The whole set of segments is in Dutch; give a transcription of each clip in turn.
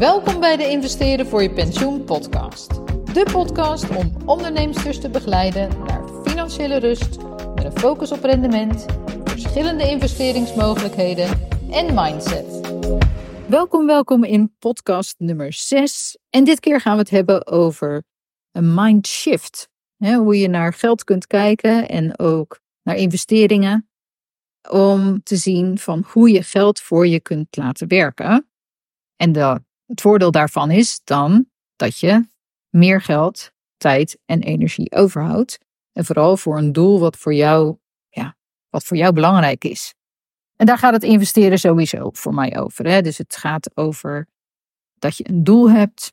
Welkom bij de Investeren voor je pensioen podcast. De podcast om ondernemers te begeleiden naar financiële rust met een focus op rendement, verschillende investeringsmogelijkheden en mindset. Welkom, welkom in podcast nummer 6. En dit keer gaan we het hebben over een mindshift. hoe je naar geld kunt kijken en ook naar investeringen. Om te zien van hoe je geld voor je kunt laten werken. En de, het voordeel daarvan is dan dat je meer geld, tijd en energie overhoudt. En vooral voor een doel wat voor jou, ja, wat voor jou belangrijk is. En daar gaat het investeren sowieso voor mij over. Hè? Dus het gaat over dat je een doel hebt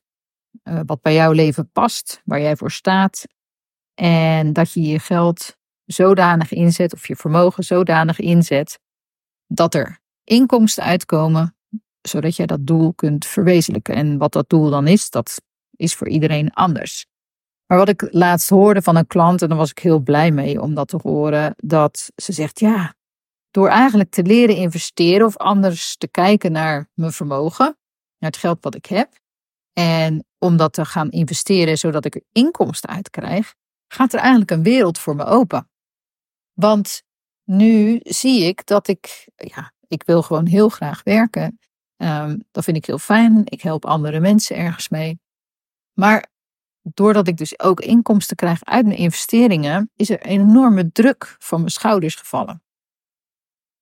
uh, wat bij jouw leven past, waar jij voor staat. En dat je je geld zodanig inzet of je vermogen zodanig inzet dat er inkomsten uitkomen, zodat jij dat doel kunt verwezenlijken. En wat dat doel dan is, dat is voor iedereen anders. Maar wat ik laatst hoorde van een klant, en daar was ik heel blij mee om dat te horen, dat ze zegt: Ja, door eigenlijk te leren investeren of anders te kijken naar mijn vermogen, naar het geld wat ik heb, en om dat te gaan investeren zodat ik er inkomsten uit krijg, gaat er eigenlijk een wereld voor me open. Want nu zie ik dat ik, ja, ik wil gewoon heel graag werken. Um, dat vind ik heel fijn. Ik help andere mensen ergens mee. Maar doordat ik dus ook inkomsten krijg uit mijn investeringen, is er enorme druk van mijn schouders gevallen.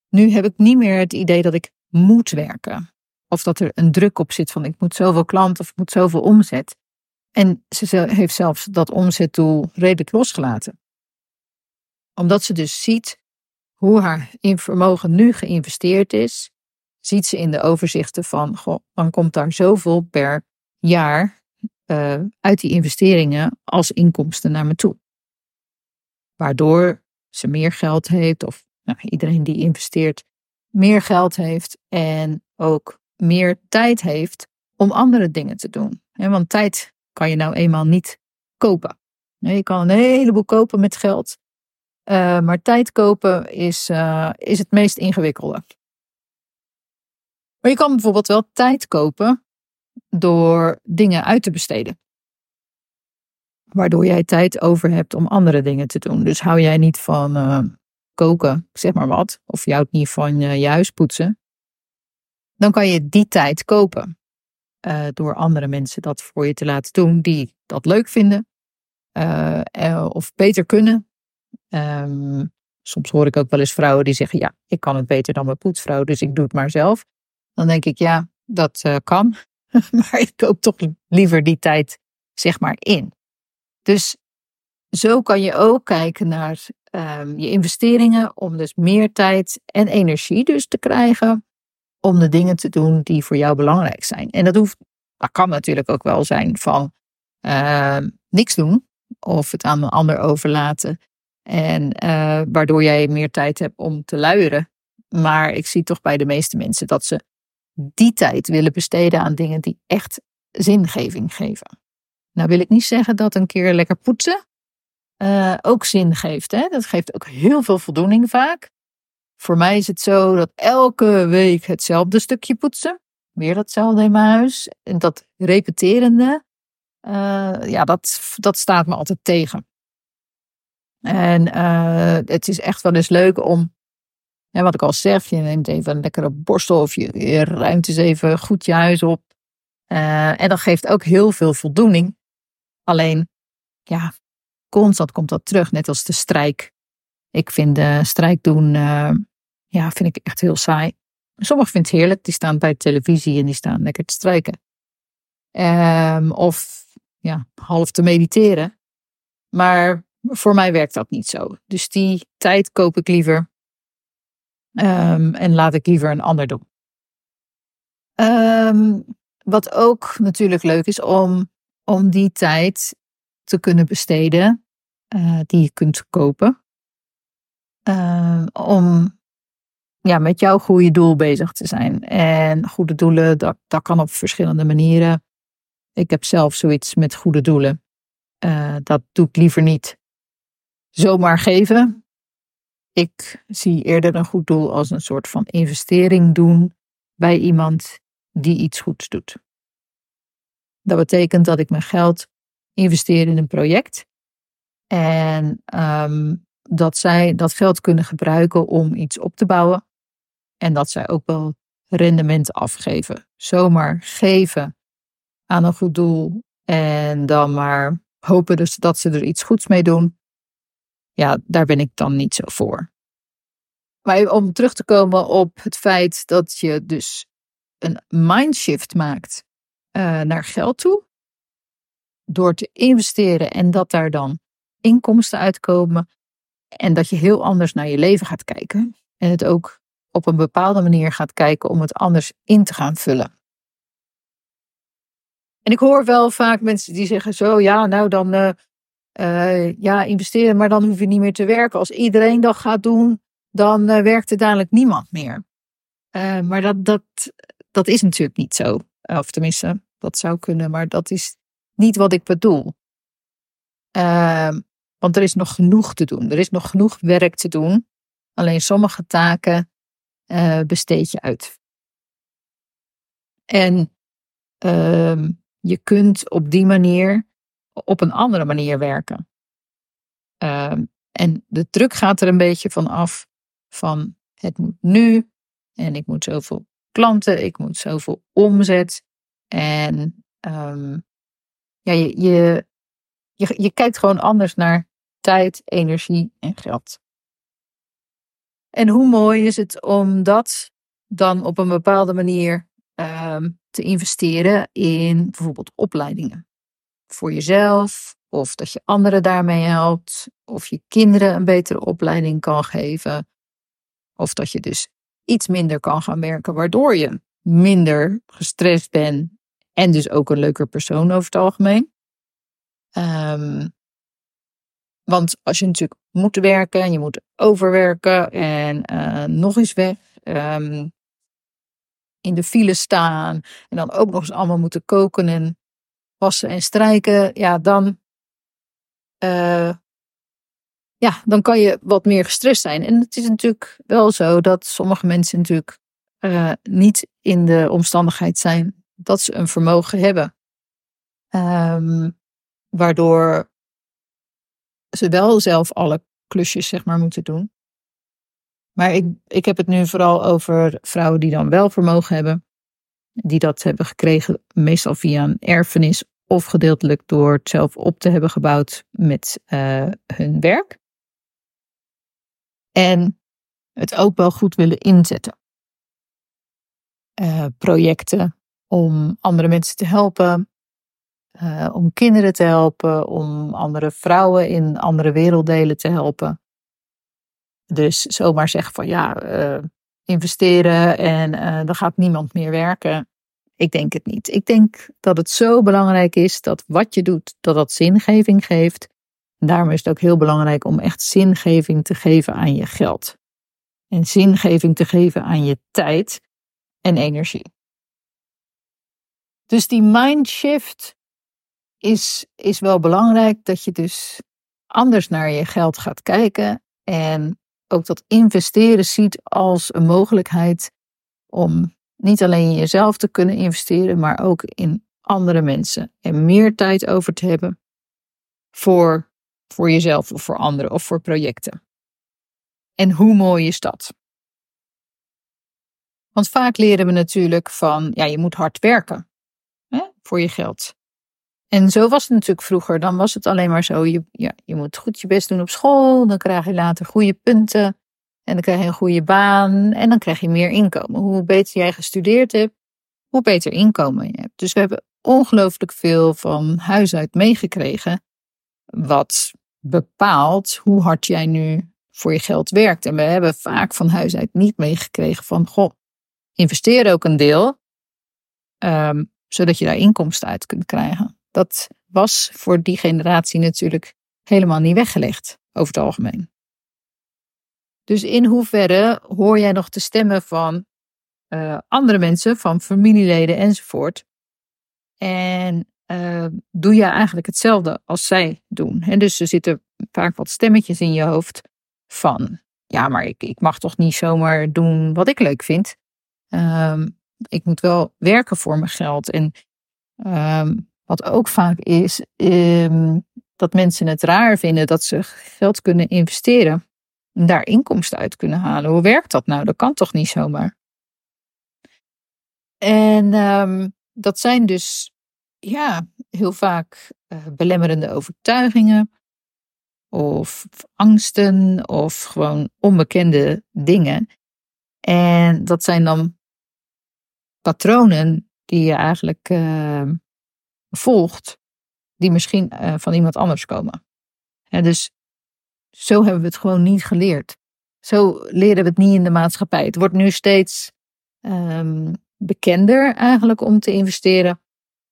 Nu heb ik niet meer het idee dat ik moet werken. Of dat er een druk op zit van ik moet zoveel klanten of ik moet zoveel omzet. En ze heeft zelfs dat omzetdoel redelijk losgelaten. Omdat ze dus ziet hoe haar vermogen nu geïnvesteerd is, ziet ze in de overzichten van, goh, dan komt daar zoveel per jaar uh, uit die investeringen als inkomsten naar me toe. Waardoor ze meer geld heeft, of nou, iedereen die investeert, meer geld heeft en ook meer tijd heeft om andere dingen te doen. Want tijd kan je nou eenmaal niet kopen. Je kan een heleboel kopen met geld, uh, maar tijd kopen is, uh, is het meest ingewikkelde. Maar je kan bijvoorbeeld wel tijd kopen door dingen uit te besteden. Waardoor jij tijd over hebt om andere dingen te doen. Dus hou jij niet van uh, koken, zeg maar wat, of je houdt niet van uh, je huis poetsen, dan kan je die tijd kopen. Uh, door andere mensen dat voor je te laten doen die dat leuk vinden of beter kunnen. Um, soms hoor ik ook wel eens vrouwen die zeggen: Ja, ik kan het beter dan mijn poetsvrouw, dus ik doe het maar zelf. Dan denk ik: Ja, dat kan. maar ik koop toch liever die tijd, zeg maar, in. Dus zo kan je ook kijken naar um, je investeringen om dus meer tijd en energie dus te krijgen om de dingen te doen die voor jou belangrijk zijn. En dat hoeft, dat kan natuurlijk ook wel zijn van uh, niks doen of het aan een ander overlaten. En uh, waardoor jij meer tijd hebt om te luieren. Maar ik zie toch bij de meeste mensen dat ze die tijd willen besteden aan dingen die echt zingeving geven. Nou wil ik niet zeggen dat een keer lekker poetsen uh, ook zin geeft. Hè? Dat geeft ook heel veel voldoening vaak. Voor mij is het zo dat elke week hetzelfde stukje poetsen. Weer datzelfde in mijn huis. En dat repeterende, uh, ja, dat, dat staat me altijd tegen. En uh, het is echt wel eens leuk om en wat ik al zeg, je neemt even een lekkere borstel of je, je ruimt eens even goed je huis op. Uh, en dat geeft ook heel veel voldoening. Alleen, ja, constant komt dat terug, net als de strijk. Ik vind de strijk doen, uh, ja, vind ik echt heel saai. Sommigen vinden het heerlijk, die staan bij de televisie en die staan lekker te strijken. Um, of ja, half te mediteren. Maar voor mij werkt dat niet zo. Dus die tijd koop ik liever Um, en laat ik liever een ander doen. Um, wat ook natuurlijk leuk is om, om die tijd te kunnen besteden uh, die je kunt kopen. Uh, om ja, met jouw goede doel bezig te zijn. En goede doelen, dat, dat kan op verschillende manieren. Ik heb zelf zoiets met goede doelen. Uh, dat doe ik liever niet zomaar geven. Ik zie eerder een goed doel als een soort van investering doen bij iemand die iets goeds doet. Dat betekent dat ik mijn geld investeer in een project. En ehm, dat zij dat geld kunnen gebruiken om iets op te bouwen. En dat zij ook wel rendement afgeven. Zomaar geven aan een goed doel en dan maar hopen dus dat ze er iets goeds mee doen. Ja, daar ben ik dan niet zo voor. Maar om terug te komen op het feit dat je dus een mindshift maakt uh, naar geld toe. Door te investeren en dat daar dan inkomsten uitkomen. En dat je heel anders naar je leven gaat kijken. En het ook op een bepaalde manier gaat kijken om het anders in te gaan vullen. En ik hoor wel vaak mensen die zeggen zo, ja, nou dan uh, uh, ja, investeren, maar dan hoef je niet meer te werken. Als iedereen dat gaat doen, dan uh, werkt er dadelijk niemand meer. maar dat, dat, dat is natuurlijk niet zo. Of tenminste, dat zou kunnen, maar dat is niet wat ik bedoel. Ehm, want er is nog genoeg te doen. Er is nog genoeg werk te doen. Alleen sommige taken besteed je uit. En uh, je kunt op die manier op een andere manier werken. Uh, en de druk gaat er een beetje van af van het moet nu en ik moet zoveel klanten, ik moet zoveel omzet. En um, ja, je, je, je, je kijkt gewoon anders naar tijd, energie en geld. En hoe mooi is het om dat dan op een bepaalde manier um, te investeren in bijvoorbeeld opleidingen. Voor jezelf, of dat je anderen daarmee helpt, of je kinderen een betere opleiding kan geven. Of dat je dus iets minder kan gaan werken, waardoor je minder gestrest bent en dus ook een leuker persoon over het algemeen. Um, want als je natuurlijk moet werken en je moet overwerken en uh, nog eens weg, um, in de file staan en dan ook nog eens allemaal moeten koken en wassen en strijken, ja, dan, uh, ja, dan kan je wat meer gestrest zijn. En het is natuurlijk wel zo dat sommige mensen natuurlijk uh, niet in de omstandigheid zijn dat ze een vermogen hebben. Um, waardoor ze wel zelf alle klusjes zeg maar moeten doen. Maar ik, ik heb het nu vooral over vrouwen die dan wel vermogen hebben. Die dat hebben gekregen meestal via een erfenis of gedeeltelijk door het zelf op te hebben gebouwd met uh, hun werk. En het ook wel goed willen inzetten. Uh, projecten om andere mensen te helpen, uh, om kinderen te helpen, om andere vrouwen in andere werelddelen te helpen. Dus zomaar zeggen van ja, investeren en uh, dan gaat niemand meer werken. Ik denk het niet. Ik denk dat het zo belangrijk is dat wat je doet, dat dat zingeving geeft. En daarom is het ook heel belangrijk om echt zingeving te geven aan je geld. En zingeving te geven aan je tijd en energie. Dus die mindshift is, is wel belangrijk dat je dus anders naar je geld gaat kijken en ook dat investeren ziet als een mogelijkheid om niet alleen in jezelf te kunnen investeren, maar ook in andere mensen en meer tijd over te hebben voor, voor jezelf of voor anderen of voor projecten. En hoe mooi is dat? Want vaak leren we natuurlijk van, ja, je moet hard werken hè, voor je geld. En zo was het natuurlijk vroeger. Dan was het alleen maar zo, je, ja, je moet goed je best doen op school, dan krijg je later goede punten en dan krijg je een goede baan en dan krijg je meer inkomen. Hoe beter jij gestudeerd hebt, hoe beter inkomen je hebt. Dus we hebben ongelooflijk veel van huis uit meegekregen, wat bepaalt hoe hard jij nu voor je geld werkt. En we hebben vaak van huis uit niet meegekregen van, goh, investeer ook een deel, um, zodat je daar inkomsten uit kunt krijgen dat was voor die generatie natuurlijk helemaal niet weggelegd over het algemeen. Dus in hoeverre hoor jij nog de stemmen van uh, andere mensen, van familieleden enzovoort? En uh, doe je eigenlijk hetzelfde als zij doen? En dus er zitten vaak wat stemmetjes in je hoofd van, ja, maar ik, ik mag toch niet zomaar doen wat ik leuk vind. Um, ik moet wel werken voor mijn geld. En um, Wat ook vaak is, ehm, dat mensen het raar vinden dat ze geld kunnen investeren en daar inkomsten uit kunnen halen. Hoe werkt dat nou? Dat kan toch niet zomaar? En ehm, dat zijn dus ja, heel vaak uh, belemmerende overtuigingen of angsten of gewoon onbekende dingen. En dat zijn dan patronen die je eigenlijk uh, volgt, die misschien uh, van iemand anders komen. Ja, dus zo hebben we het gewoon niet geleerd. Zo leren we het niet in de maatschappij. Het wordt nu steeds um, bekender eigenlijk om te investeren.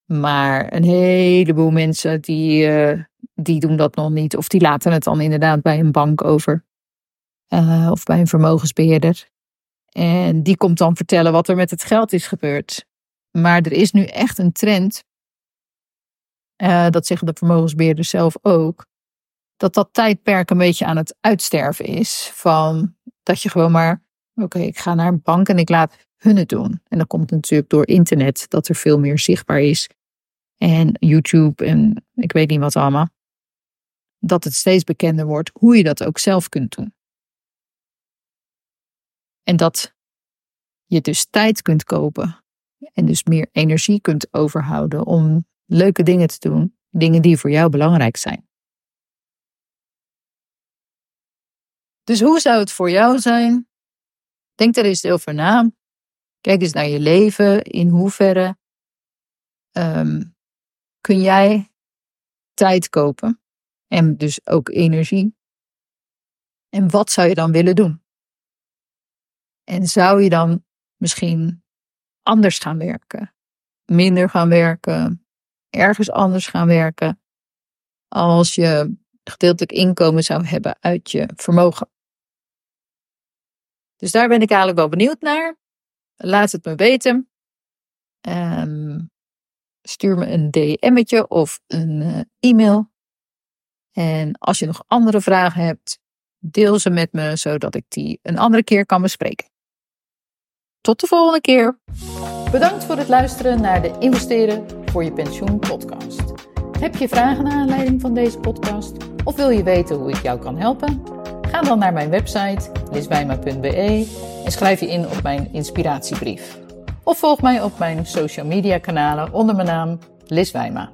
Maar een heleboel mensen die, uh, die doen dat nog niet. Of die laten het dan inderdaad bij een bank over. Uh, of bij een vermogensbeheerder. En die komt dan vertellen wat er met het geld is gebeurd. Maar er is nu echt een trend. Uh, dat zeggen de vermogensbeheerders zelf ook. Dat dat tijdperk een beetje aan het uitsterven is. Van dat je gewoon maar. Oké, ik ga naar een bank en ik laat hun het doen. En dat komt natuurlijk door internet, dat er veel meer zichtbaar is. En YouTube en ik weet niet wat allemaal. Dat het steeds bekender wordt hoe je dat ook zelf kunt doen. En dat je dus tijd kunt kopen en dus meer energie kunt overhouden om leuke dingen te doen, dingen die voor jou belangrijk zijn. Dus hoe zou het voor jou zijn? Denk er eens over na. Kijk eens naar je leven. In hoeverre um, kun jij tijd kopen en dus ook energie? En wat zou je dan willen doen? En zou je dan misschien anders gaan werken, minder gaan werken, ergens anders gaan werken, als je gedeeltelijk inkomen zou hebben uit je vermogen? Dus daar ben ik eigenlijk wel benieuwd naar. Laat het me weten. Um, stuur me een DM'tje of een uh, e-mail. En als je nog andere vragen hebt, deel ze met me, zodat ik die een andere keer kan bespreken. Tot de volgende keer. Bedankt voor het luisteren naar de Investeren voor je pensioen podcast. Heb je vragen naar aanleiding van deze podcast? Of wil je weten hoe ik jou kan helpen? Ga dan naar mijn website liswijma.be en schrijf je in op mijn inspiratiebrief. Of volg mij op mijn social media kanalen onder mijn naam Liz Wijma.